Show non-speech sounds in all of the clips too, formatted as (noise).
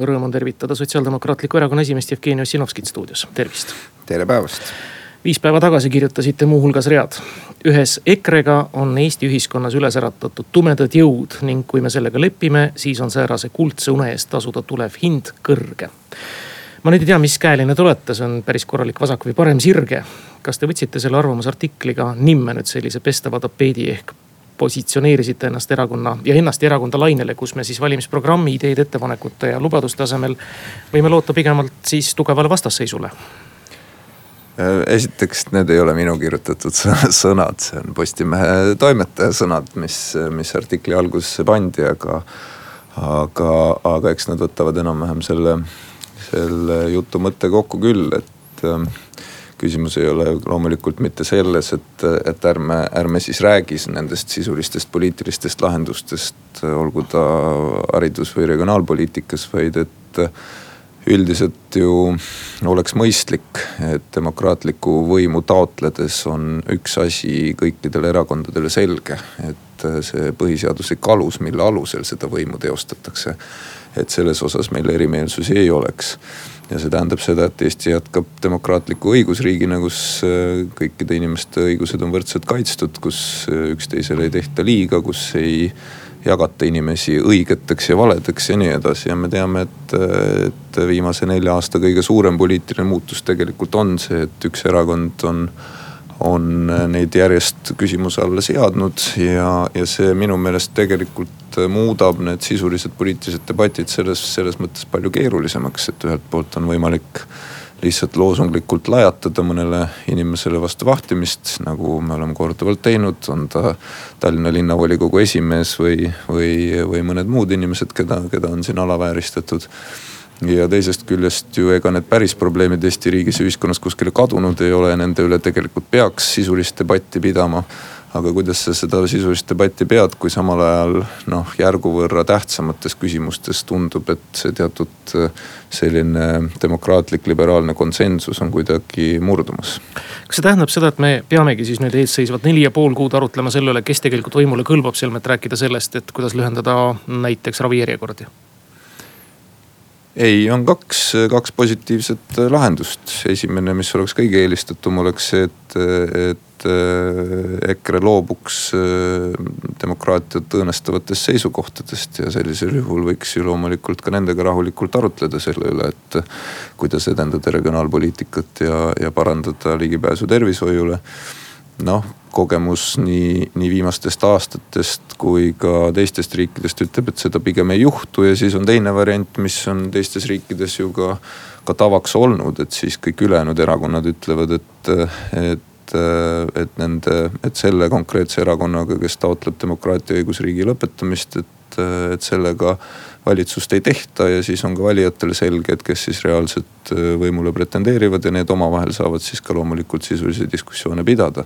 Rõõm on tervitada Sotsiaaldemokraatliku Erakonna esimeest Jevgeni Ossinovskit stuudios, tervist. tere päevast. viis päeva tagasi kirjutasite muuhulgas read. ühes EKRE-ga on Eesti ühiskonnas üles äratatud tumedad jõud ning kui me sellega lepime, siis on säärase kuldse une eest tasuda tulev hind kõrge. ma nüüd ei tea, mis käeline te olete, see on päris korralik vasak või parem sirge. kas te võtsite selle arvamusartikliga nimme nüüd sellise pestava tapeedi ehk positsioneerisite ennast erakonna ja ennast ja erakonda lainele, kus me siis valimisprogrammi ideede, ettepanekute ja lubaduste asemel võime loota pigemalt siis tugevale vastasseisule? esiteks, need ei ole minu kirjutatud (laughs) sõnad, see on Postimehe toimetaja sõnad, mis, mis artikli algusesse pandi, aga, aga, aga eks nad võtavad enam-vähem selle, selle jutu mõtte kokku küll, et küsimus ei ole loomulikult mitte selles, et, et ärme, ärme siis räägi nendest sisulistest poliitilistest lahendustest, olgu ta haridus- või regionaalpoliitikas, vaid et üldiselt ju oleks mõistlik, et demokraatlikku võimu taotledes on üks asi kõikidele erakondadele selge, et see põhiseaduslik alus, mille alusel seda võimu teostatakse, et selles osas meil erimeelsusi ei oleks ja see tähendab seda, et Eesti jätkab demokraatliku õigusriigina, kus äh, kõikide inimeste õigused on võrdselt kaitstud, kus äh, üksteisele ei tehta liiga, kus ei jagata inimesi õigeteks ja valedeks ja nii edasi. Ja me teame, et, et viimase nelja aasta kõige suurem poliitiline muutus tegelikult on see, et üks erakond on on neid järjest küsimuse alla seadnud ja, ja see minu meelest tegelikult muudab need sisulised poliitilised debatid selles, selles mõttes palju keerulisemaks, et ühelt poolt on võimalik lihtsalt loosunglikult lajatada mõnele inimesele vastu vahtimist, nagu me oleme korduvalt teinud, on ta Tallinna linnavolikogu esimees või, või, või mõned muud inimesed, keda, keda on siin alavääristatud ja teisest küljest ju ega need päris probleemid Eesti riigis ja ühiskonnas kuskile kadunud ei ole nende üle tegelikult peaks sisulist debatti pidama. Aga kuidas sa seda sisulist debatti pead, kui samal ajal noh, järgu võrra tähtsamates küsimustes tundub, et see teatud äh, selline demokraatlik liberaalne konsensus on kuidagi murdumas. kas see tähendab seda, et me peamegi siis nüüd eesseisvad neli ja pool kuud arutlema selle üle, kes tegelikult võimule kõlbab, selmet rääkida sellest, et kuidas lühendada näiteks ravijärjekordi? ei, on kaks, kaks positiivset lahendust. esimene, mis oleks kõige eelistatum, oleks see, et, et äh, EKRE loobuks äh, demokraatiat õõnestavatest seisukohtadest ja sellisel juhul võiks ju loomulikult ka nendega rahulikult arutleda selle üle, et kuidas edendada regionaalpoliitikat ja, ja parandada ligipääsu tervishoiule. Noh, kogemus nii, nii viimastest aastatest kui ka teistest riikidest ütleb, et seda pigem ei juhtu ja siis on teine variant, mis on teistes riikides ju ka, ka tavaks olnud, et siis kõik ülejäänud erakonnad ütlevad, et, et et nende, et selle konkreetse erakonnaga, kes taotleb demokraatia õigusriigi lõpetamist, et, et sellega valitsust ei tehta ja siis on ka valijatele selge, et kes siis reaalselt võimule pretendeerivad ja need omavahel saavad siis ka loomulikult sisulisi diskussioone pidada.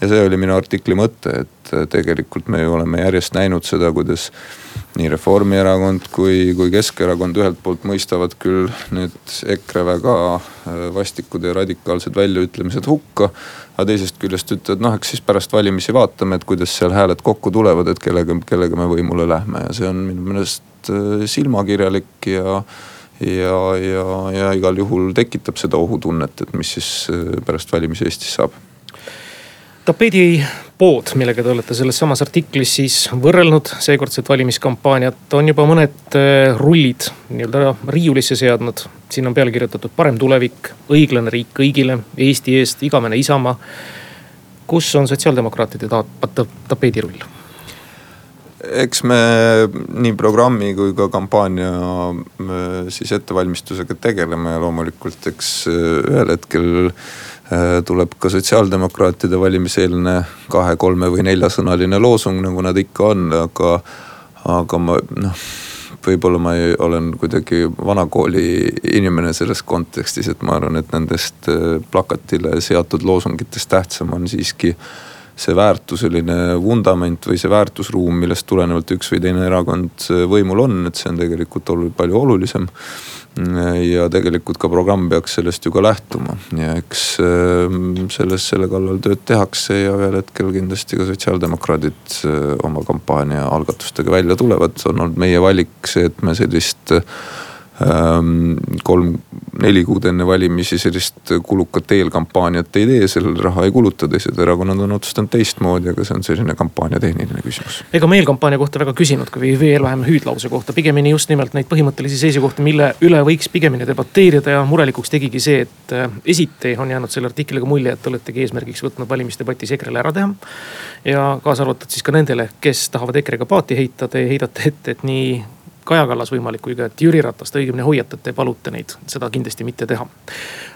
Ja see oli minu artikli mõte, et äh, tegelikult me ju oleme järjest näinud seda, kuidas nii Reformierakond kui, kui Keskerakond ühelt poolt mõistavad küll need EKRE väga äh, vastikud ja radikaalsed väljaütlemised hukka. aga teisest küljest ütlevad, noh, eks siis pärast valimisi vaatame, et kuidas seal hääled kokku tulevad, et kellega, kellega me võimule lähme ja see on minu meelest äh, silmakirjalik ja ja, ja, ja igal juhul tekitab seda ohutunnet, et mis siis pärast valimisi Eestis saab tapeedipood, millega te olete selles samas artiklis siis võrrelnud seekordset valimiskampaaniat, on juba mõned äh, rullid nii-öelda riiulisse seadnud. siin on peale kirjutatud parem tulevik, õiglane riik kõigile, Eesti eest, igavene Isamaa. kus on sotsiaaldemokraatide ta tapeedirull? eks me nii programmi kui ka kampaania äh, siis ettevalmistusega tegeleme ja loomulikult, eks äh, ühel hetkel tuleb ka sotsiaaldemokraatide valimiseelne kahe, kolme või neljasõnaline loosung, nagu nad ikka on, aga, aga ma noh võib-olla ma ei, olen kuidagi vanakooli inimene selles kontekstis, et ma arvan, et nendest plakatile seatud loosungitest tähtsam on siiski see väärtuseline vundament või see väärtusruum, millest tulenevalt üks või teine erakond võimul on, et see on tegelikult oluliselt palju olulisem ja tegelikult ka programm peaks sellest ju ka lähtuma ja eks ähm, selles, selle kallal tööd tehakse ja ühel hetkel kindlasti ka sotsiaaldemokraadid äh, oma kampaania algatustega välja tulevad. on olnud meie valik see, et me sellist ähm, kolm neli kuud enne valimisi sellist kulukat eelkampaaniat ei tee, sellele raha ei kuluta, teised erakonnad on otsustanud teistmoodi, aga see on selline kampaania tehniline küsimus. ega me eelkampaania kohta väga küsinud või veel vähem hüüdlause kohta, pigemini just nimelt neid põhimõttelisi seisukohti, mille üle võiks pigemini debateerida ja murelikuks tegigi see, et äh, esiti on jäänud selle artikliga mulje, et te oletegi eesmärgiks võtnud valimisdebatis EKRE-le ära teha. ja kaasa arvatud siis ka nendele, kes tahavad EKRE-ga paati heita, te heidate ette, et nii Kaja Kallas võimalik kui ka, et Jüri Ratast õigemini hoiatate, palute neid seda kindlasti mitte teha.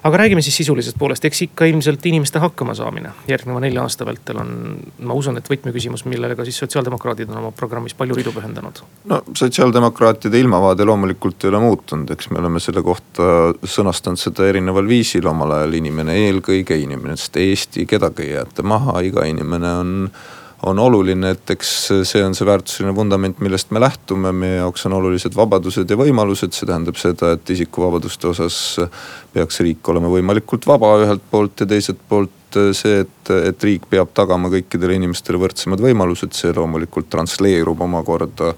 aga räägime siis sisulisest poolest, eks ikka ilmselt inimeste hakkamasaamine järgneva nelja aasta vältel on, ma usun, et võtmeküsimus, millele ka siis sotsiaaldemokraadid on oma programmis palju ridu pühendanud. no sotsiaaldemokraatide ilmavaade loomulikult ei ole muutunud, eks me oleme selle kohta sõnastanud seda erineval viisil omal ajal, inimene eelkõige, inimesest Eesti, kedagi ei jäeta maha, iga inimene on on oluline, et eks see on see väärtuseline vundament, millest me lähtume, meie jaoks on olulised vabadused ja võimalused, see tähendab seda, et isikuvabaduste osas peaks riik olema võimalikult vaba ühelt poolt ja teiselt poolt see, et, et riik peab tagama kõikidele inimestele võrdsemad võimalused, see loomulikult transleerub omakorda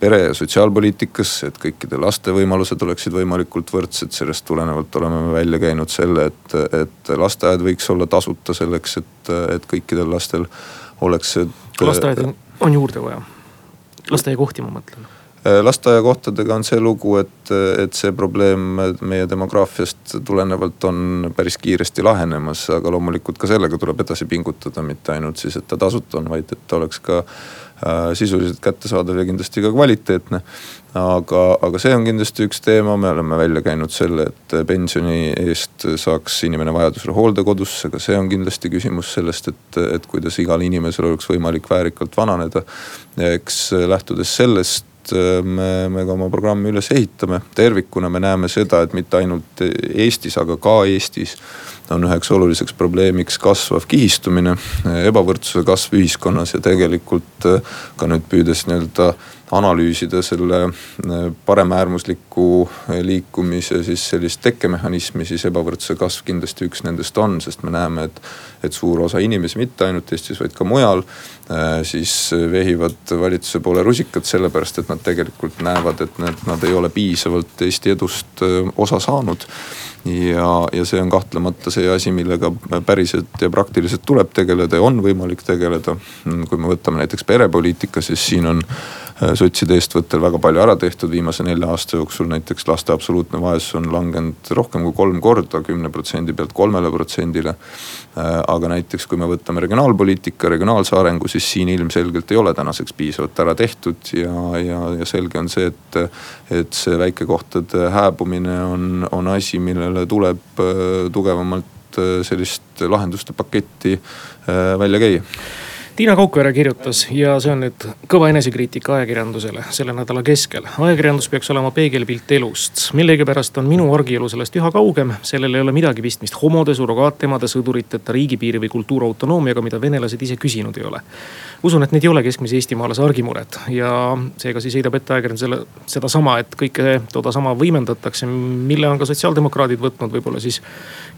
pere- ja sotsiaalpoliitikasse, et kõikide laste võimalused oleksid võimalikult võrdsed, sellest tulenevalt oleme me välja käinud selle, et, et lasteaed võiks olla tasuta selleks, et, et kõikidel lastel oleks see. lasteaeda on juurde vaja, lasteaiakohti ma mõtlen lasteaiakohtadega on see lugu, et, et see probleem meie demograafiast tulenevalt on päris kiiresti lahenemas, aga loomulikult ka sellega tuleb edasi pingutada, mitte ainult siis, et ta tasuta on, vaid et ta oleks ka äh, sisuliselt kättesaadav ja kindlasti ka kvaliteetne aga, aga see on kindlasti üks teema, me oleme välja käinud selle, et pensioni eest saaks inimene vajadusel hooldekodusse, ka see on kindlasti küsimus sellest, et, et kuidas igal inimesel oleks võimalik väärikalt vananeda. eks lähtudes sellest me, me ka oma programmi üles ehitame, tervikuna me näeme seda, et mitte ainult Eestis, aga ka Eestis on üheks oluliseks probleemiks kasvav kihistumine, ebavõrdsuse kasv ühiskonnas ja tegelikult ka nüüd püüdes nii-öelda analüüsida selle äh, paremäärmusliku äh, liikumise siis sellist tekkemehhanismi, siis ebavõrdsuse kasv kindlasti üks nendest on, sest me näeme, et, et suur osa inimesi, mitte ainult Eestis, vaid ka mujal, äh, siis vehivad valitsuse poole rusikat sellepärast, et nad tegelikult näevad, et need, nad ei ole piisavalt Eesti edust osa saanud ja, ja see on kahtlemata see asi, millega päriselt ja praktiliselt tuleb tegeleda ja on võimalik tegeleda. kui me võtame näiteks perepoliitika, siis siin on sotside eestvõttel väga palju ära tehtud viimase nelja aasta jooksul, näiteks laste absoluutne vaesus on langenud rohkem kui kolm korda, kümne protsendi pealt kolmele protsendile. Äh, aga näiteks, kui me võtame regionaalpoliitika, regionaalse arengu, siis siin ilmselgelt ei ole tänaseks piisavalt ära tehtud ja, ja, ja selge on see, et, et see väikekohtade hääbumine on, on asi, millele tuleb äh, tugevamalt sellist lahenduste paketti välja käia Tiina Kaukvere kirjutas ja see on nüüd kõva enesekriitika ajakirjandusele selle nädala keskel. ajakirjandus peaks olema peegelpilt elust. millegipärast on minu argielu sellest üha kaugem. sellel ei ole midagi pistmist homode, surrogaatemade, sõduriteta riigipiiri või kultuurautonoomiaga, mida venelased ise küsinud ei ole. Usun, et need ei ole keskmise eestimaalase argimured ja seega siis heidab ette ajakirjandusele sedasama, et kõike todasama võimendatakse, mille on ka sotsiaaldemokraadid võtnud võib-olla siis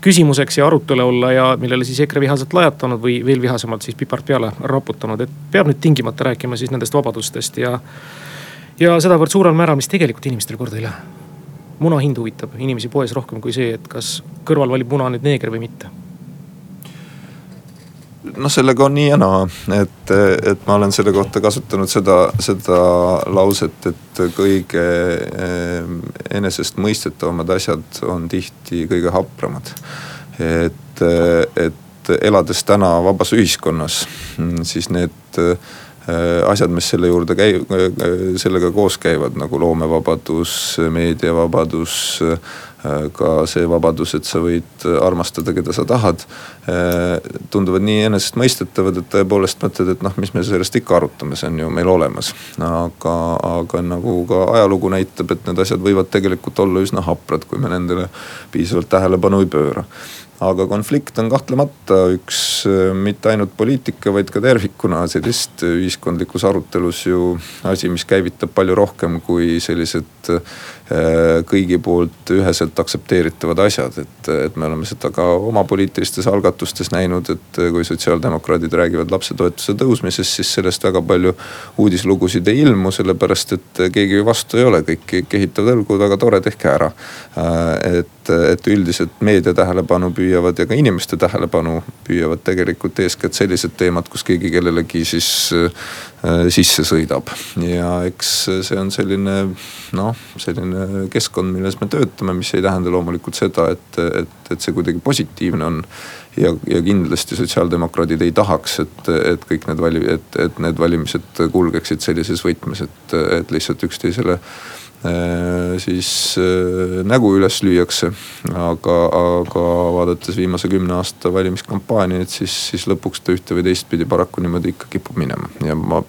küsimuseks ja arutelu olla ja millele siis EKRE vihaselt lajatanud või veel vihasemalt siis pipart peale raputanud, et peab nüüd tingimata rääkima siis nendest vabadustest ja. ja sedavõrd suurel määral, mis tegelikult inimestele korda ei lähe. muna hind huvitab inimesi poes rohkem kui see, et kas kõrval valib muna nüüd neeger või mitte noh, sellega on nii ja naa, et, et ma olen selle kohta kasutanud seda, seda lauset, et kõige eh, enesestmõistetavamad asjad on tihti kõige hapramad. et, et elades täna vabas ühiskonnas, siis need Äh, asjad, mis selle juurde käi-, sellega koos käivad nagu loomevabadus, meediavabadus, ka see vabadus, et sa võid armastada, keda sa tahad. tunduvad nii enesestmõistetavad, et tõepoolest mõtled, et noh, mis me sellest ikka arutame, see on ju meil olemas. aga, aga nagu ka ajalugu näitab, et need asjad võivad tegelikult olla üsna haprad, kui me nendele piisavalt tähelepanu ei pööra aga konflikt on kahtlemata üks mitte ainult poliitika, vaid ka tervikuna. Sellist ühiskondlikus arutelus ju asi, mis käivitab palju rohkem kui sellised Äh, kõigi poolt üheselt aktsepteeritavad asjad, et, et me oleme seda ka oma poliitilistes algatustes näinud, et kui sotsiaaldemokraadid räägivad lapsetoetuse tõusmisest, siis sellest väga palju uudislugusid ei ilmu, sellepärast et keegi ju vastu ei ole, kõik kehitavad õlgu, väga tore, tehke ära. Äh, et, et üldiselt meedia tähelepanu püüavad ja ka inimeste tähelepanu püüavad tegelikult eeskätt sellised teemad, kus keegi kellelegi siis Äh, sisse sõidab. ja eks see on selline noh, selline keskkond, milles me töötame, mis ei tähenda loomulikult seda, et, et, et see kuidagi positiivne on. ja, ja kindlasti sotsiaaldemokraadid ei tahaks, et, et kõik need vali-, et, et need valimised kulgeksid sellises võtmes, et, et lihtsalt üksteisele äh, siis äh, nägu üles lüüakse. aga, aga vaadates viimase kümne aasta valimiskampaaniaid, siis, siis lõpuks ta ühte või teistpidi paraku niimoodi ikka kipub minema ja ma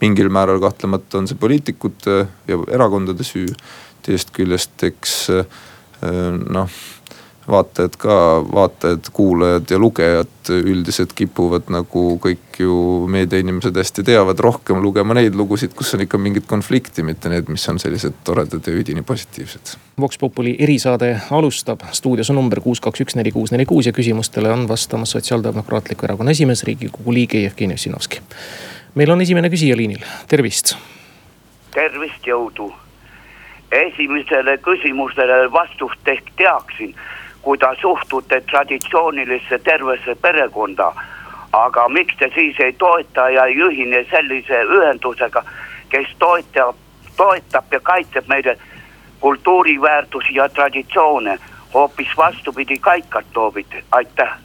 mingil määral kahtlemata on see poliitikute ja erakondade süü. teisest küljest, eks noh, vaatajad ka, vaatajad, kuulajad ja lugejad üldiselt kipuvad nagu kõik ju meediainimesed hästi teavad, rohkem lugema neid lugusid, kus on ikka mingit konflikti, mitte need, mis on sellised toredad ja üdini positiivsed. Vox Populi erisaade alustab, stuudios on number kuus, kaks, üks, neli, kuus, neli, kuus ja küsimustele on vastamas Sotsiaaldemokraatliku Erakonna esimees, riigikogu liige Jevgeni Ossinovski meil on esimene küsija liinil, tervist. tervist, jõudu. esimesele küsimusele vastust ehk teaksin, kuidas suhtute traditsioonilisse tervesse perekonda. aga miks te siis ei toeta ja ei ühine sellise ühendusega, kes toetab, toetab ja kaitseb meile kultuuriväärtusi ja traditsioone, hoopis vastupidi kaikastoobid, aitäh.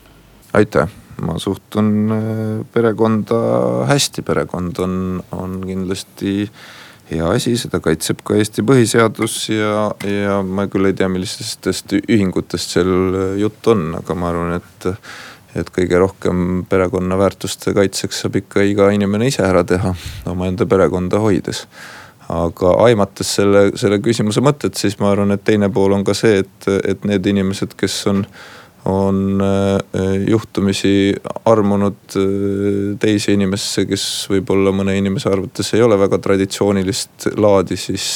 aitäh ma suhtun äh, perekonda hästi, perekond on, on kindlasti hea asi, seda kaitseb ka Eesti põhiseadus ja, ja ma küll ei tea, millistest ühingutest seal jutt on, aga ma arvan, et et kõige rohkem perekonna väärtuste kaitseks saab ikka iga inimene ise ära teha, omaenda perekonda hoides. Aga aimates selle, selle küsimuse mõtet, siis ma arvan, et teine pool on ka see, et, et need inimesed, kes on äh, on äh, juhtumisi armunud äh, teise inimesse, kes võib-olla mõne inimese arvates ei ole väga traditsioonilist laadi, siis,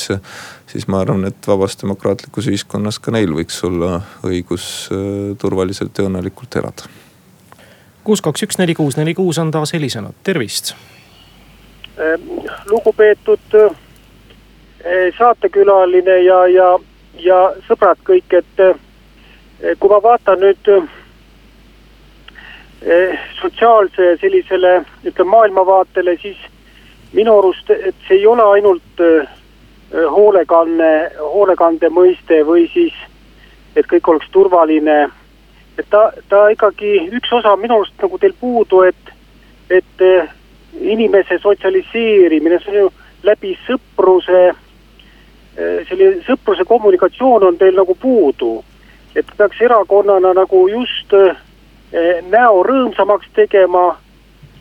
siis ma arvan, et vabas demokraatlikus ühiskonnas ka neil võiks olla õigus äh, turvaliselt ja õnnelikult elada. kuus, kaks, üks, neli, kuus, neli, kuus on taas helisenud, tervist. lugupeetud saatekülaline ja, ja, ja sõbrad kõik, et kui ma vaatan nüüd eh, sotsiaalse sellisele ütleme maailmavaatele, siis minu arust, et see ei ole ainult eh, hoolekanne, hoolekande mõiste või siis, et kõik oleks turvaline. et ta, ta ikkagi üks osa minu arust nagu teil puudu, et, et inimese sotsialiseerimine, see on ju läbi sõpruse, selline sõpruse kommunikatsioon on teil nagu puudu et peaks erakonnana nagu just eh, näo rõõmsamaks tegema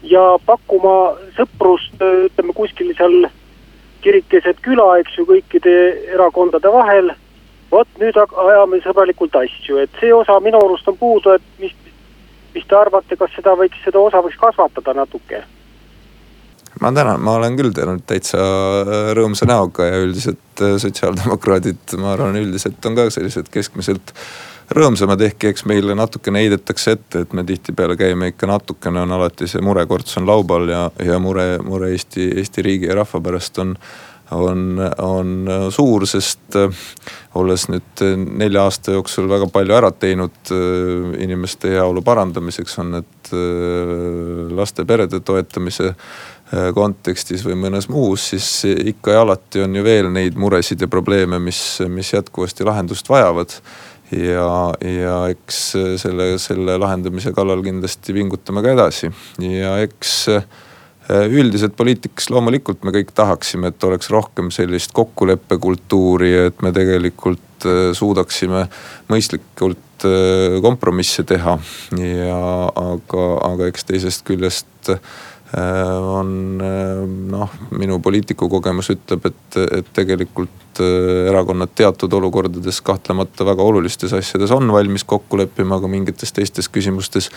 ja pakkuma sõprust, eh, ütleme kuskil seal kirik keset küla, eks ju, kõikide erakondade vahel. vot nüüd ajame sõbralikult asju, et see osa minu arust on puudu, et mis, mis te arvate, kas seda võiks, seda osa võiks kasvatada natuke? Ma tänan, ma olen küll teinud täitsa äh, rõõmsa näoga ja üldiselt äh, sotsiaaldemokraadid, ma arvan, üldiselt on ka sellised keskmiselt rõõmsamad, ehkki eks meile natukene heidetakse ette, et me tihtipeale käime ikka natukene, on alati see murekorts on laual ja, ja mure, mure Eesti, Eesti riigi ja rahva pärast on on, on suur, sest äh, olles nüüd nelja aasta jooksul väga palju ära teinud inimeste heaolu parandamiseks, on need laste, perede toetamise kontekstis või mõnes muus, siis ikka ja alati on ju veel neid muresid ja probleeme, mis, mis jätkuvasti lahendust vajavad. ja, ja eks selle, selle lahendamise kallal kindlasti pingutame ka edasi ja eks äh, üldiselt poliitikas loomulikult me kõik tahaksime, et oleks rohkem sellist kokkuleppekultuuri, et me tegelikult suudaksime mõistlikult kompromisse teha ja aga, aga eks teisest küljest on noh, minu poliitikukogemus ütleb, et, et tegelikult et erakonnad teatud olukordades kahtlemata väga olulistes asjades on valmis kokku leppima, aga mingites teistes küsimustes.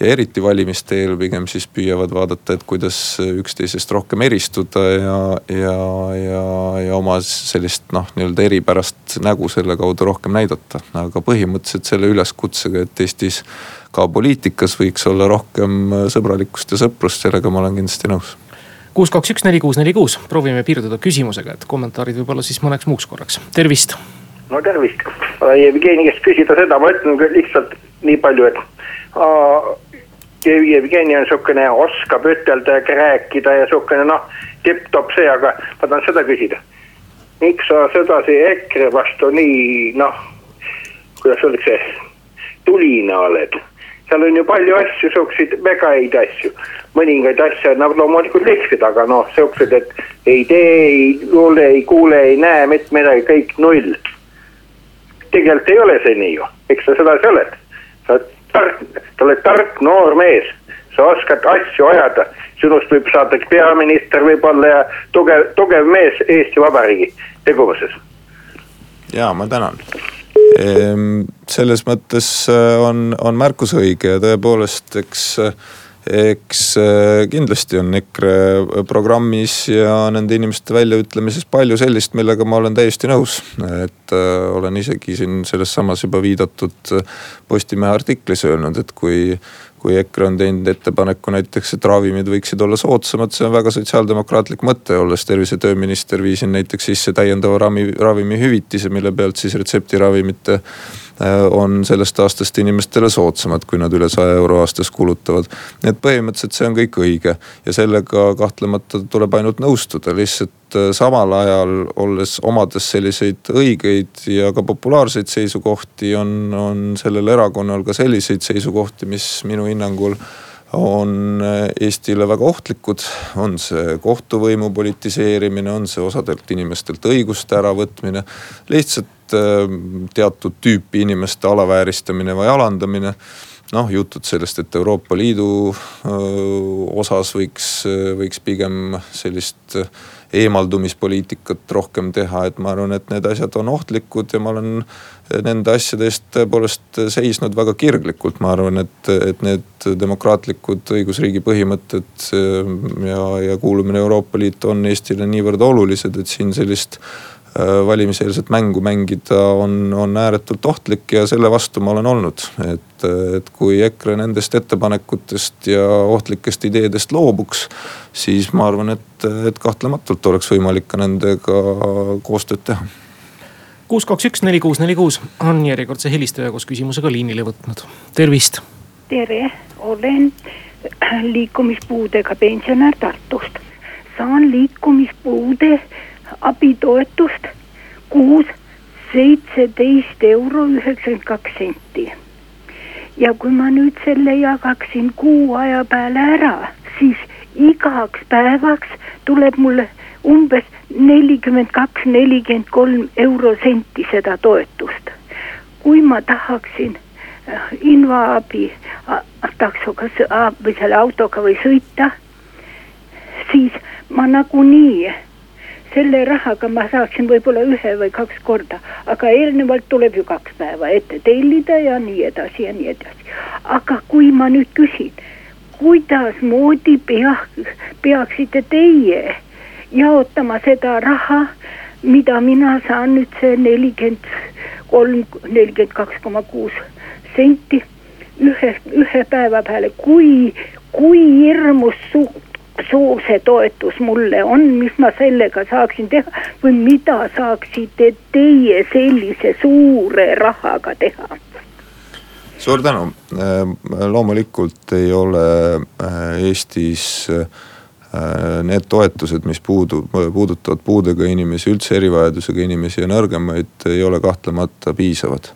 ja eriti valimiste eel pigem siis püüavad vaadata, et kuidas üksteisest rohkem eristuda ja, ja, ja, ja oma sellist noh, nii-öelda eripärast nägu selle kaudu rohkem näidata. aga põhimõtteliselt selle üleskutsega, et Eestis ka poliitikas võiks olla rohkem sõbralikkust ja sõprust, sellega ma olen kindlasti nõus kuus, kaks, üks, neli, kuus, neli, kuus, proovime piirduda küsimusega, et kommentaarid võib-olla siis mõneks muuks korraks, tervist. no tervist, Jevgeni käest küsida seda, ma ütlen lihtsalt nii palju, et aa, Jevgeni on sihukene, oskab ütelda ja rääkida ja sihukene noh, tipp-topp see, aga ma tahan seda küsida. miks sa sedasi EKRE vastu nii noh, kuidas öeldakse, tuline oled? Seal on ju palju asju, siukseid väga häid asju mõningaid asju annab loomulikult lihvida, aga noh, siuksed, et ei tee, ei kuule, ei kuule, ei näe mitte midagi, kõik null. tegelikult ei ole see nii ju, eks sa sedasi oled. sa oled tark, sa oled tark noor mees, sa oskad asju ajada, sinust võib saada peaminister võib-olla ja tugev, tugev mees Eesti Vabariigi tegevuses. ja ma tänan selles mõttes äh, on, on märkus õige ja tõepoolest, eks äh, eks äh, kindlasti on EKRE programmis ja nende inimeste väljaütlemises palju sellist, millega ma olen täiesti nõus. et olen isegi siin selles samas juba viidatud Postimehe artiklis öelnud, et kui kui EKRE on teinud ettepaneku näiteks, et ravimid võiksid olla soodsamad, see on väga sotsiaaldemokraatlik mõte, olles tervise- ja tööminister, viisin näiteks sisse täiendava ravimi, ravimihüvitise, mille pealt siis retseptiravimite on sellest aastast inimestele soodsamad, kui nad üle saja euro aastas kulutavad. nii et põhimõtteliselt see on kõik õige ja sellega kahtlemata tuleb ainult nõustuda, lihtsalt äh, samal ajal olles, omades selliseid õigeid ja ka populaarseid seisukohti, on, on sellel erakonnal ka selliseid seisukohti, mis minu hinnangul on äh, Eestile väga ohtlikud, on see kohtuvõimu politiseerimine, on see osadelt inimestelt õiguste äravõtmine. lihtsalt Ähm, teatud tüüpi inimeste alavääristamine või alandamine noh, jutud sellest, et Euroopa Liidu osas võiks, võiks pigem sellist eemaldumispoliitikat rohkem teha, et ma arvan, et need asjad on ohtlikud ja ma olen nende asjade eest tõepoolest seisnud väga kirglikult. ma arvan, et, et need demokraatlikud õigusriigi põhimõtted ja, ja kuulumine Euroopa Liitu on Eestile niivõrd olulised, et siin sellist valimiseelset mängu mängida on, on ääretult ohtlik ja selle vastu ma olen olnud. et, et kui EKRE nendest ettepanekutest ja ohtlikest ideedest loobuks, siis ma arvan, et, et kahtlematult oleks võimalik ka nendega koostööd teha. kuus, kaks, üks, neli, kuus, neli, kuus on järjekordse helistaja koos küsimusega liinile võtnud, tervist. tere, olen liikumispuudega pensionär Tartust. saan liikumispuude abitoetust kuus seitseteist euro üheksakümmend kaks senti. ja kui ma nüüd selle jagaksin kuu aja peale ära, siis igaks päevaks tuleb mulle umbes nelikümmend kaks, nelikümmend kolm eurosenti seda toetust. kui ma tahaksin äh, invaabi taksoga või selle autoga või sõita, siis ma nagunii selle rahaga ma saaksin võib-olla ühe või kaks korda, aga eelnevalt tuleb ju kaks päeva ette tellida ja nii edasi ja nii edasi. aga kui ma nüüd küsin, kuidasmoodi pea, peaksite teie jaotama seda raha, mida mina saan nüüd see nelikümmend kolm, nelikümmend kaks koma kuus senti ühe, ühe päeva peale, kui, kui hirmus suur suur see toetus mulle on, mis ma sellega saaksin teha või mida saaksite teie sellise suure rahaga teha? suur tänu, äh, loomulikult ei ole äh, Eestis äh, need toetused, mis puudu, puudutavad puudega inimesi, üldse erivajadusega inimesi ja nõrgemaid, ei ole kahtlemata piisavad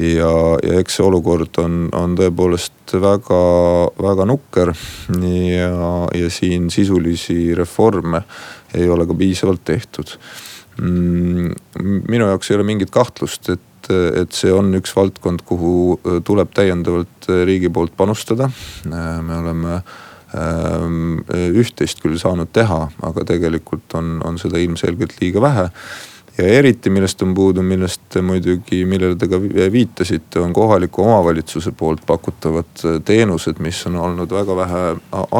ja, ja eks see olukord on, on tõepoolest väga, väga nukker. ja, ja siin sisulisi reforme ei ole ka piisavalt tehtud mm, minu jaoks ei ole mingit kahtlust, et, et see on üks valdkond, kuhu tuleb täiendavalt riigi poolt panustada. me oleme üht-teist küll saanud teha, aga tegelikult on, on seda ilmselgelt liiga vähe ja eriti, millest on puudu, millest muidugi, millele te ka viitasite, on kohaliku omavalitsuse poolt pakutavad teenused, mis on olnud väga vähe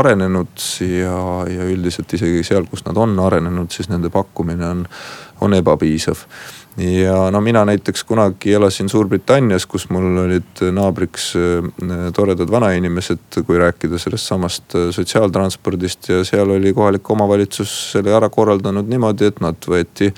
arenenud ja, ja üldiselt isegi seal, kus nad on arenenud, siis nende pakkumine on, on ebapiisav ja no mina näiteks kunagi elasin Suurbritannias, kus mul olid naabriks äh, toredad vanainimesed, kui rääkida sellest samast äh, sotsiaaltranspordist ja seal oli kohalik omavalitsus selle ära korraldanud niimoodi, et nad võeti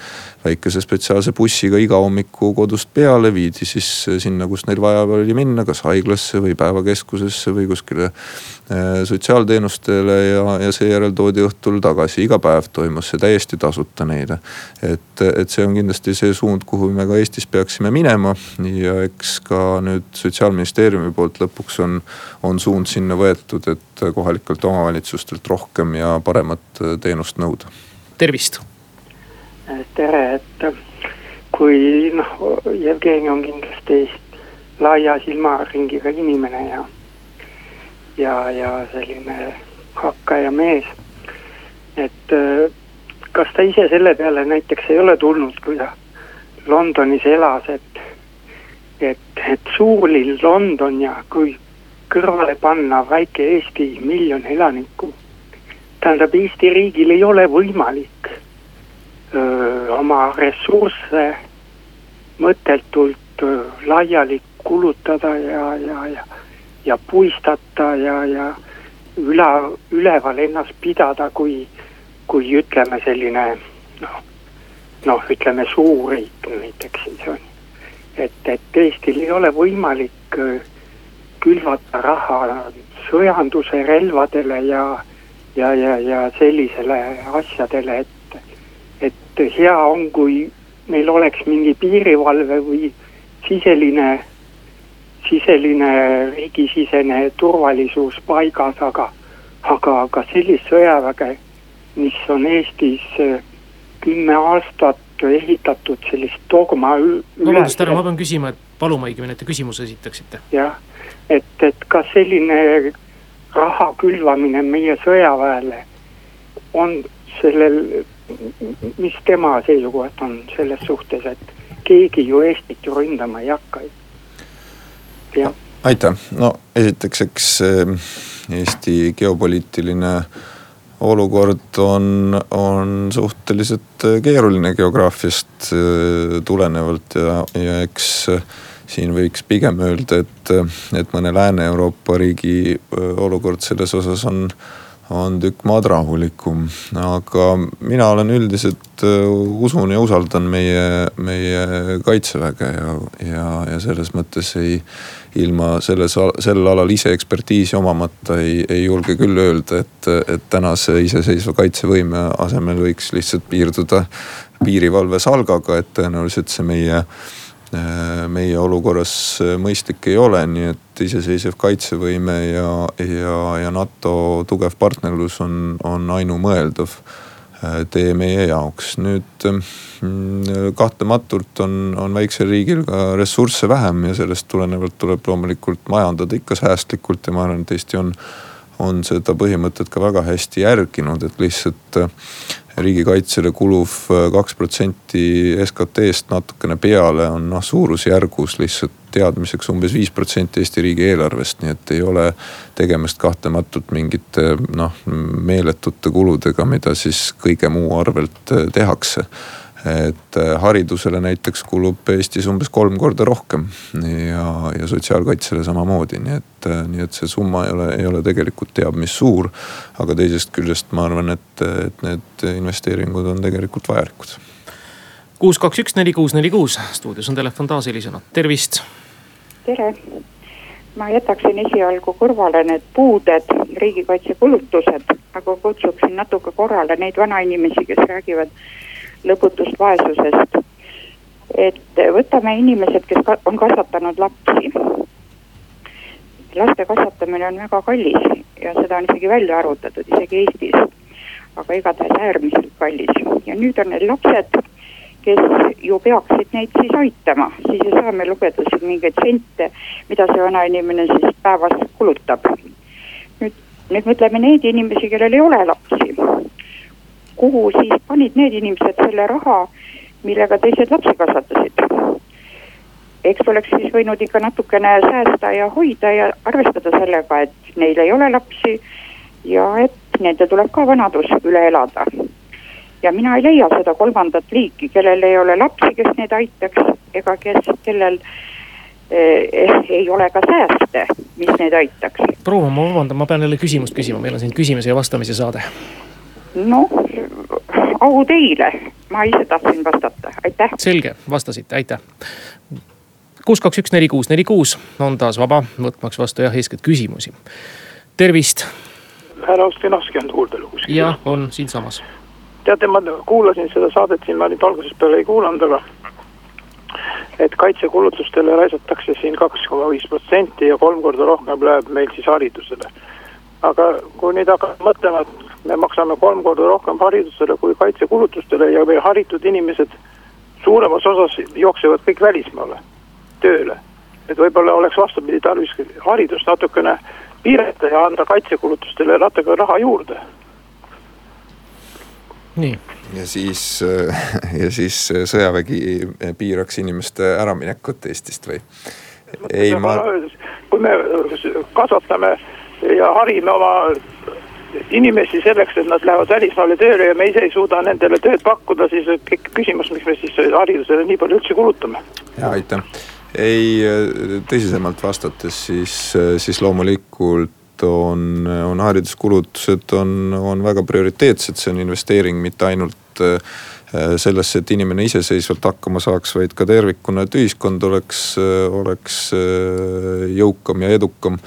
väikese spetsiaalse bussiga iga hommiku kodust peale, viidi siis sinna, kus neil vaja oli minna, kas haiglasse või päevakeskusesse või kuskile äh, sotsiaalteenustele ja, ja seejärel toodi õhtul tagasi, iga päev toimus see täiesti tasuta neile. et, et see on kindlasti see suund, kuhu me ka Eestis peaksime minema ja eks ka nüüd sotsiaalministeeriumi poolt lõpuks on, on suund sinna võetud, et kohalikelt omavalitsustelt rohkem ja paremat teenust nõuda. tervist tere, et kui noh, Jevgeni on kindlasti laia silmaringiga inimene ja, ja, ja selline hakkaja mees. et kas ta ise selle peale näiteks ei ole tulnud, kui ta Londonis elas, et, et, et suurlill London ja kui kõrvale panna väike Eesti miljon elanikku. tähendab, Eesti riigil ei ole võimalik öö, oma ressursse mõttetult öö, laiali kulutada ja, ja, ja, ja puistata ja, ja üle, üleval ennast pidada, kui, kui ütleme selline noh, noh, ütleme suurriik näiteks siis on. et, et Eestil ei ole võimalik külvata raha sõjanduse relvadele ja, ja, ja, ja sellisele asjadele, et et hea on, kui meil oleks mingi piirivalve või siseline, siseline riigisisene turvalisus paigas, aga, aga, aga sellist sõjaväge, mis on Eestis äh, kümme aastat ehitatud sellist dogma. vabandust, härra, ma pean küsima, et paluma õigemini, et te küsimuse esitaksite. jah, et, et kas selline raha külvamine meie sõjaväele on sellel mis tema seisukoht on selles suhtes, et keegi ju Eestit ju ründama ei hakka. aitäh, no esiteks, eks eh, Eesti geopoliitiline olukord on, on suhteliselt keeruline geograafiast eh, tulenevalt ja, ja eks siin võiks pigem öelda, et, et mõne Lääne-Euroopa riigi olukord selles osas on on tükk maad rahulikum, aga mina olen üldiselt äh, usun ja usaldan meie, meie kaitseväge ja, ja, ja selles mõttes ei. ilma selles, sel alal ise ekspertiisi omamata ei, ei julge küll öelda, et, et tänase iseseisva kaitsevõime asemel võiks lihtsalt piirduda piirivalve salgaga, et tõenäoliselt see meie Äh, meie olukorras äh, mõistlik ei ole, nii et iseseisev kaitsevõime ja, ja, ja NATO tugev partnerlus on, on ainumõeldav äh, tee meie jaoks. nüüd mm, kahtlematult on, on väiksel riigil ka ressursse vähem ja sellest tulenevalt tuleb loomulikult majandada ikka säästlikult ja ma arvan, et Eesti on on seda põhimõtet ka väga hästi järginud, et lihtsalt riigikaitsele kuluv äh, kaks protsenti SKT-st natukene peale on noh, suurusjärgus lihtsalt teadmiseks umbes viis protsenti Eesti riigieelarvest, nii et ei ole tegemist kahtlematult mingite noh, meeletute kuludega, mida siis kõige muu arvelt äh, tehakse et äh, haridusele näiteks kulub Eestis umbes kolm korda rohkem ja, ja sotsiaalkaitsele samamoodi, nii et, äh, nii et see summa ei ole, ei ole tegelikult teab mis suur. aga teisest küljest ma arvan, et, et need investeeringud on tegelikult vajalikud. kuus, kaks, üks, neli, kuus, neli, kuus, stuudios on telefon taas helisenud, tervist. tere, ma jätaksin esialgu kõrvale need puuded, riigikaitsekulutused, aga kutsuksin natuke korrale neid vanainimesi, kes räägivad lõputust vaesusest. et võtame inimesed, kes on kasvatanud lapsi. laste kasvatamine on väga kallis ja seda on isegi välja arvutatud, isegi Eestis. aga igatahes äärmiselt kallis ja nüüd on need lapsed kes ju peaksid neid siis aitama, siis ei saa me lugeda siin mingeid sente, mida see vanainimene siis päevas kulutab. nüüd, nüüd mõtleme neid inimesi, kellel ei ole lapsi. Kuhu siis panid need inimesed selle raha, millega teised lapsi kasvatasid? eks oleks siis võinud ikka natukene säästa ja hoida ja arvestada sellega, et neil ei ole lapsi ja et nendel tuleb ka vanadus üle elada ja mina ei leia seda kolmandat liiki, kellel ei ole lapsi, kes neid aitaks ega kes, kellel eh, ei ole ka sääste, mis neid aitaks. proua, ma vabandan, ma pean jälle küsimust küsima, meil on siin küsimise ja vastamise saade. Noh, au teile, ma ise tahtsin vastata, aitäh. selge, vastasite, aitäh kuus, kaks, üks, neli, kuus, neli, kuus on taas vaba, võtmaks vastu jah, eeskätt küsimusi. tervist. härra Ostinovski on kuulda lugus. jah, on siinsamas teate, ma kuulasin seda saadet siin, ma nüüd algusest peale ei kuulanud, aga et kaitsekulutustele raisatakse siin kaks koma viis protsenti ja kolm korda rohkem läheb meil siis haridusele. Aga kui nüüd hakata mõtlema, et me maksame kolm korda rohkem haridusele kui kaitsekulutustele ja meie haritud inimesed suuremas osas jooksevad kõik välismaale tööle. et võib-olla oleks vastupidi tarvis haridust natukene piirata ja anda kaitsekulutustele natuke raha juurde nii. ja siis, (laughs) ja siis sõjavägi piiraks inimeste äraminekut Eestist või? ei, ma. kui me kasvatame ja harime oma inimesi selleks, et nad lähevad välismaale tööle ja me ise ei suuda nendele tööd pakkuda, siis küsimus, miks me siis haridusele nii palju üldse kulutame. ja aitäh, ei tõsisemalt vastates siis, siis loomulikult on, on hariduskulutused on, on väga prioriteetsed, see on investeering mitte ainult äh, sellesse, et inimene iseseisvalt hakkama saaks, vaid ka tervikuna, et ühiskond oleks, oleks äh, jõukam ja edukam.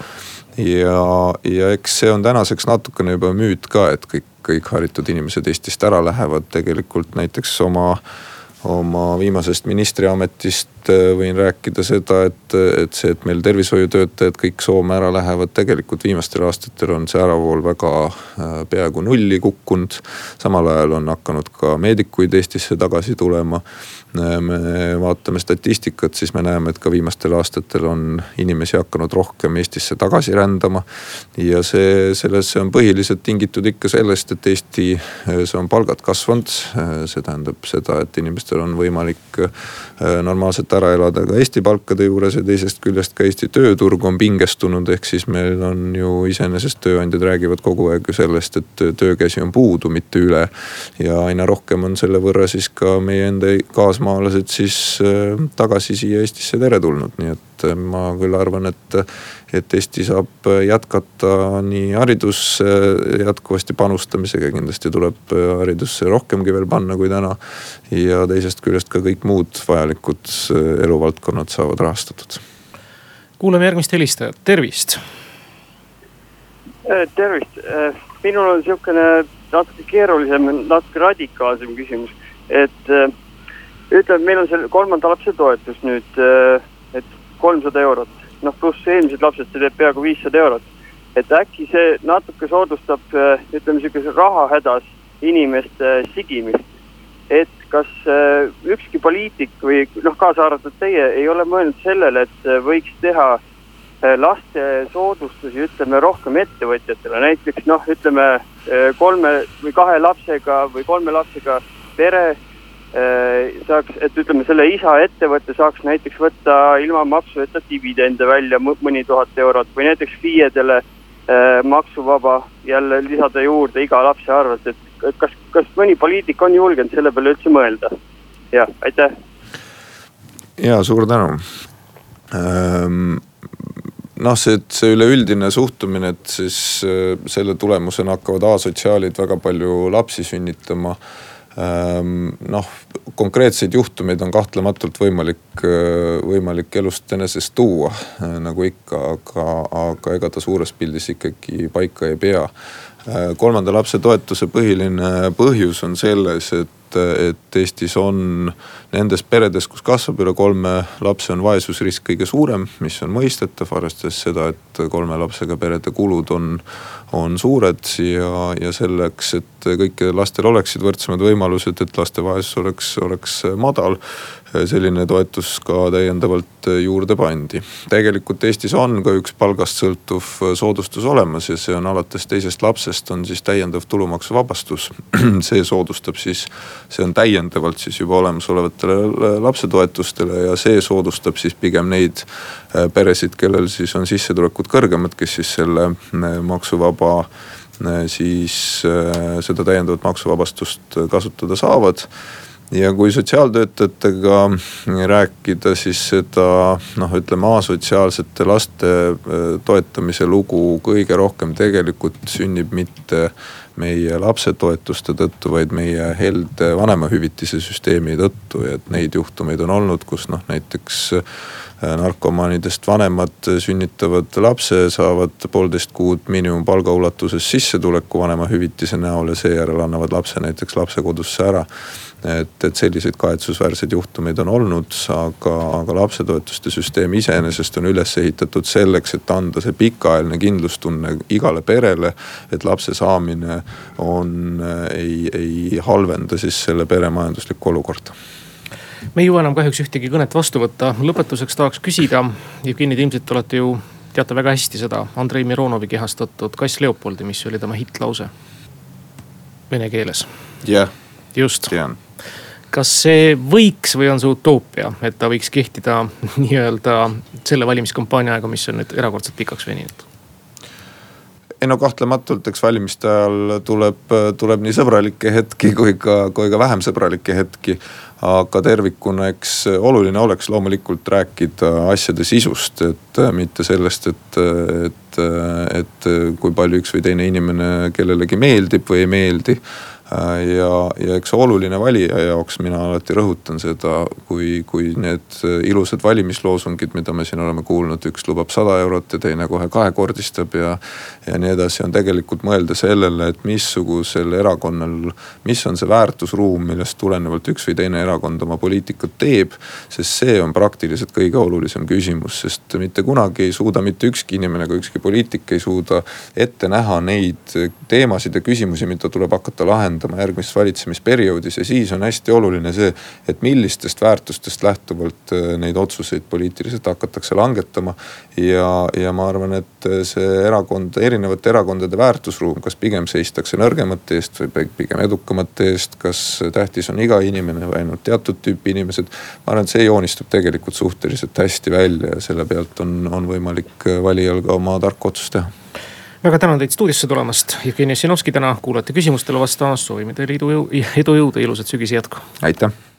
Ja, ja eks see on tänaseks natukene juba müüt ka, et kõik, kõik haritud inimesed Eestist ära lähevad tegelikult näiteks oma oma viimasest ministriametist äh, võin rääkida seda, et, et see, et meil tervishoiutöötajad kõik Soome ära lähevad, tegelikult viimastel aastatel on see äravool väga äh, peaaegu nulli kukkunud. samal ajal on hakanud ka meedikuid Eestisse tagasi tulema me vaatame statistikat, siis me näeme, et ka viimastel aastatel on inimesi hakanud rohkem Eestisse tagasi rändama. ja see, selles on põhiliselt tingitud ikka sellest, et Eestis on palgad kasvanud. see tähendab seda, et inimestel on võimalik äh, normaalselt ära elada ka Eesti palkade juures ja teisest küljest ka Eesti tööturg on pingestunud, ehk siis meil on ju iseenesest tööandjad räägivad kogu aeg ju sellest, et töökäsi on puudu, mitte üle. ja aina rohkem on selle võrra siis ka meie enda kaasmaalasi välismaalased siis äh, tagasi siia Eestisse teretulnud, nii et äh, ma küll arvan, et, et Eesti saab jätkata nii haridusse jätkuvasti panustamisega, kindlasti tuleb haridusse rohkemgi veel panna kui täna. ja teisest küljest ka kõik muud vajalikud äh, eluvaldkonnad saavad rahastatud. kuulame järgmist helistajat, tervist. tervist, minul on sihukene natuke keerulisem, natuke radikaalsem küsimus, et ütleme, meil on see kolmanda lapse toetus nüüd, äh, et kolmsada eurot, noh pluss eelmised lapsed, see teeb peaaegu viissada eurot. et äkki see natuke soodustab, äh, ütleme sihukese rahahädas inimeste sigimist. et kas äh, ükski poliitik või noh, kaasa arvatud teie ei ole mõelnud sellele, et võiks teha laste soodustusi, ütleme rohkem ettevõtjatele, näiteks noh, ütleme kolme või kahe lapsega või kolme lapsega pere Äh, saaks, et ütleme, selle isa ettevõte saaks näiteks võtta ilma maksueta dividende välja mõni tuhat eurot või näiteks FIE-dele äh, maksuvaba jälle lisada juurde iga lapse arvelt, et kas, kas mõni poliitik on julgenud selle peale üldse mõelda? jah, aitäh. ja suur tänu ähm noh, see, see üleüldine suhtumine, et siis äh, selle tulemusena hakkavad asotsiaalid väga palju lapsi sünnitama äh, noh, konkreetseid juhtumeid on kahtlematult võimalik, äh, võimalik elust enesest tuua äh, nagu ikka, aga, aga ega ta suures pildis ikkagi paika ei pea. Äh, kolmanda lapse toetuse põhiline põhjus on selles, et et, et Eestis on nendes peredes, kus kasvab üle kolme lapse, on vaesusrisk kõige suurem, mis on mõistetav, arvestades seda, et kolme lapsega perede kulud on, on suured ja, ja selleks, et kõikidel lastel oleksid võrdsemad võimalused, et laste vaesus oleks, oleks madal selline toetus ka täiendavalt juurde pandi. tegelikult Eestis on ka üks palgast sõltuv soodustus olemas ja see on alates teisest lapsest on siis täiendav tulumaksuvabastus. (clears throat) see soodustab siis, see on täiendavalt siis juba olemasolevatele lapsetoetustele ja see soodustab siis pigem neid äh, peresid, kellel siis on sissetulekud kõrgemad, kes siis selle äh, maksuvaba äh, siis seda täiendavat maksuvabastust kasutada saavad ja kui sotsiaaltöötajatega rääkida, siis seda noh, ütleme asotsiaalsete laste toetamise lugu kõige rohkem tegelikult sünnib mitte meie lapsetoetuste tõttu, vaid meie helde vanemahüvitise süsteemi tõttu et neid juhtumeid on olnud, kus noh näiteks narkomaanidest vanemad sünnitavad lapse, saavad poolteist kuud miinimumpalga ulatuses sissetuleku vanemahüvitise näol ja seejärel annavad lapse näiteks lapsekodusse ära et, et selliseid kahetsusväärseid juhtumeid on olnud, aga, aga lapsetoetuste süsteem iseenesest on üles ehitatud selleks, et anda see pikaajaline kindlustunne igale perele. et lapse saamine on, ei, ei halvenda siis selle pere majanduslikku olukorda me ei jõua enam kahjuks ühtegi kõnet vastu võtta, lõpetuseks tahaks küsida, Jevgeni, te ilmselt olete ju, teate väga hästi seda Andrei Mironovi kehastatud Kass Leopoldi, mis oli tema hittlause vene keeles. jah yeah just. kas see võiks või on see utoopia, et ta võiks kehtida (laughs) nii-öelda selle valimiskampaania aega, mis on nüüd erakordselt pikaks veninud? Ei no kahtlematult, eks valimiste ajal tuleb, tuleb nii sõbralikke hetki kui ka, kui ka vähem sõbralikke hetki. aga tervikuna, eks oluline oleks loomulikult rääkida asjade sisust, et mitte sellest, et, et, et kui palju üks või teine inimene kellelegi meeldib või ei meeldi ja, ja eks oluline valija jaoks, mina alati rõhutan seda, kui, kui need ilusad valimisloosungid, mida me siin oleme kuulnud, üks lubab sada eurot ja teine kohe kahekordistab ja. ja nii edasi, on tegelikult mõelda sellele, et missugusel erakonnal, mis on see väärtusruum, millest tulenevalt üks või teine erakond oma poliitikat teeb. sest see on praktiliselt kõige olulisem küsimus, sest mitte kunagi ei suuda mitte ükski inimene, ka ükski poliitik ei suuda ette näha neid teemasid ja küsimusi, mida tuleb hakata lahendama lahendama järgmises valitsemisperioodis ja siis on hästi oluline see, et millistest väärtustest lähtuvalt äh, neid otsuseid poliitiliselt hakatakse langetama. ja, ja ma arvan, et äh, see erakond, erinevate erakondade väärtusruum, kas pigem seistakse nõrgemate eest või pigem edukamate eest, kas tähtis on iga inimene või ainult teatud tüüpi inimesed. ma arvan, et see joonistub tegelikult suhteliselt hästi välja ja selle pealt on, on võimalik äh, valijal ka oma tarka otsust teha väga tänan teid stuudiosse tulemast. Jevgeni Ossinovski täna kuulate küsimustele vastamas, soovime teile edu, edu, jõudu ja ilusat sügise jätku. aitäh